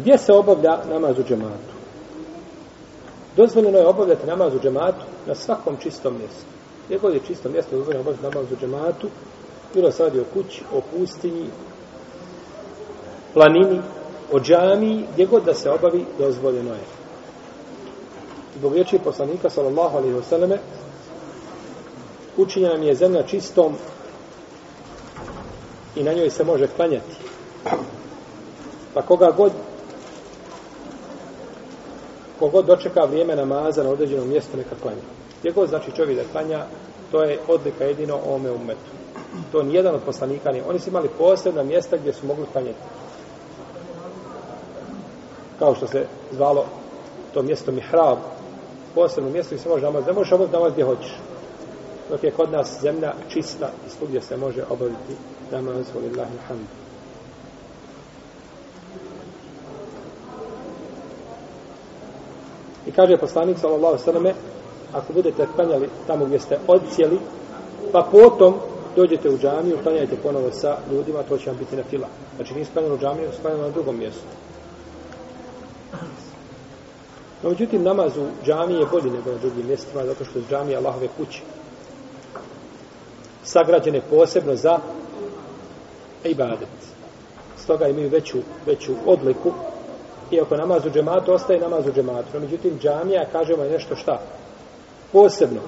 Gdje se obavlja namaz u džematu? Dozvoljeno je obavljati namaz u džematu na svakom čistom mjestu. Gdje god je čisto mjesto, dozvoljeno je obavljati namaz u džematu, bilo se radi o kući, o pustinji, planini, o džamiji, gdje god da se obavi, dozvoljeno je. Zbog riječi poslanika, sallallahu alaihi wa sallame, učinjena mi je zemlja čistom i na njoj se može klanjati. Pa koga god kogod dočeka vrijeme namaza na određenom mjestu neka klanja. Gdje god znači čovjek da klanja, to je odlika jedino ome umetu. To nijedan od poslanika nije. Oni su imali posebna mjesta gdje su mogli klanjati. Kao što se zvalo to mjesto mihrab, posebno mjesto gdje se može namaz. Ne možeš obaviti namaz gdje hoćeš. Dok je kod nas zemlja čista i svugdje se može obaviti namaz, volillahi hamdu. I kaže poslanik sallallahu alejhi ako budete klanjali tamo gdje ste odcijeli, pa potom dođete u džamiju, klanjajte ponovo sa ljudima, to će vam biti na fila. Znači nije sklanjeno u džamiju, sklanjeno na drugom mjestu. No, međutim, namaz u džamiji je bolji nego na drugim mjestima, zato što je džamija Allahove kuće. Sagrađene posebno za ibadet. Stoga imaju veću, veću odliku iako namaz u džematu ostaje namaz u džematu. No, međutim, džamija, kažemo, je nešto šta? Posebno.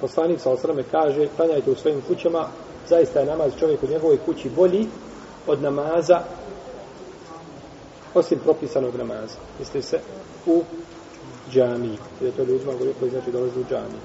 Poslanik sa osrame kaže, klanjajte u svojim kućama, zaista je namaz čovjek u njegovoj kući bolji od namaza osim propisanog namaza. Misli se u džamiji. Jer to ljudima koji znači dolazi u džamiju.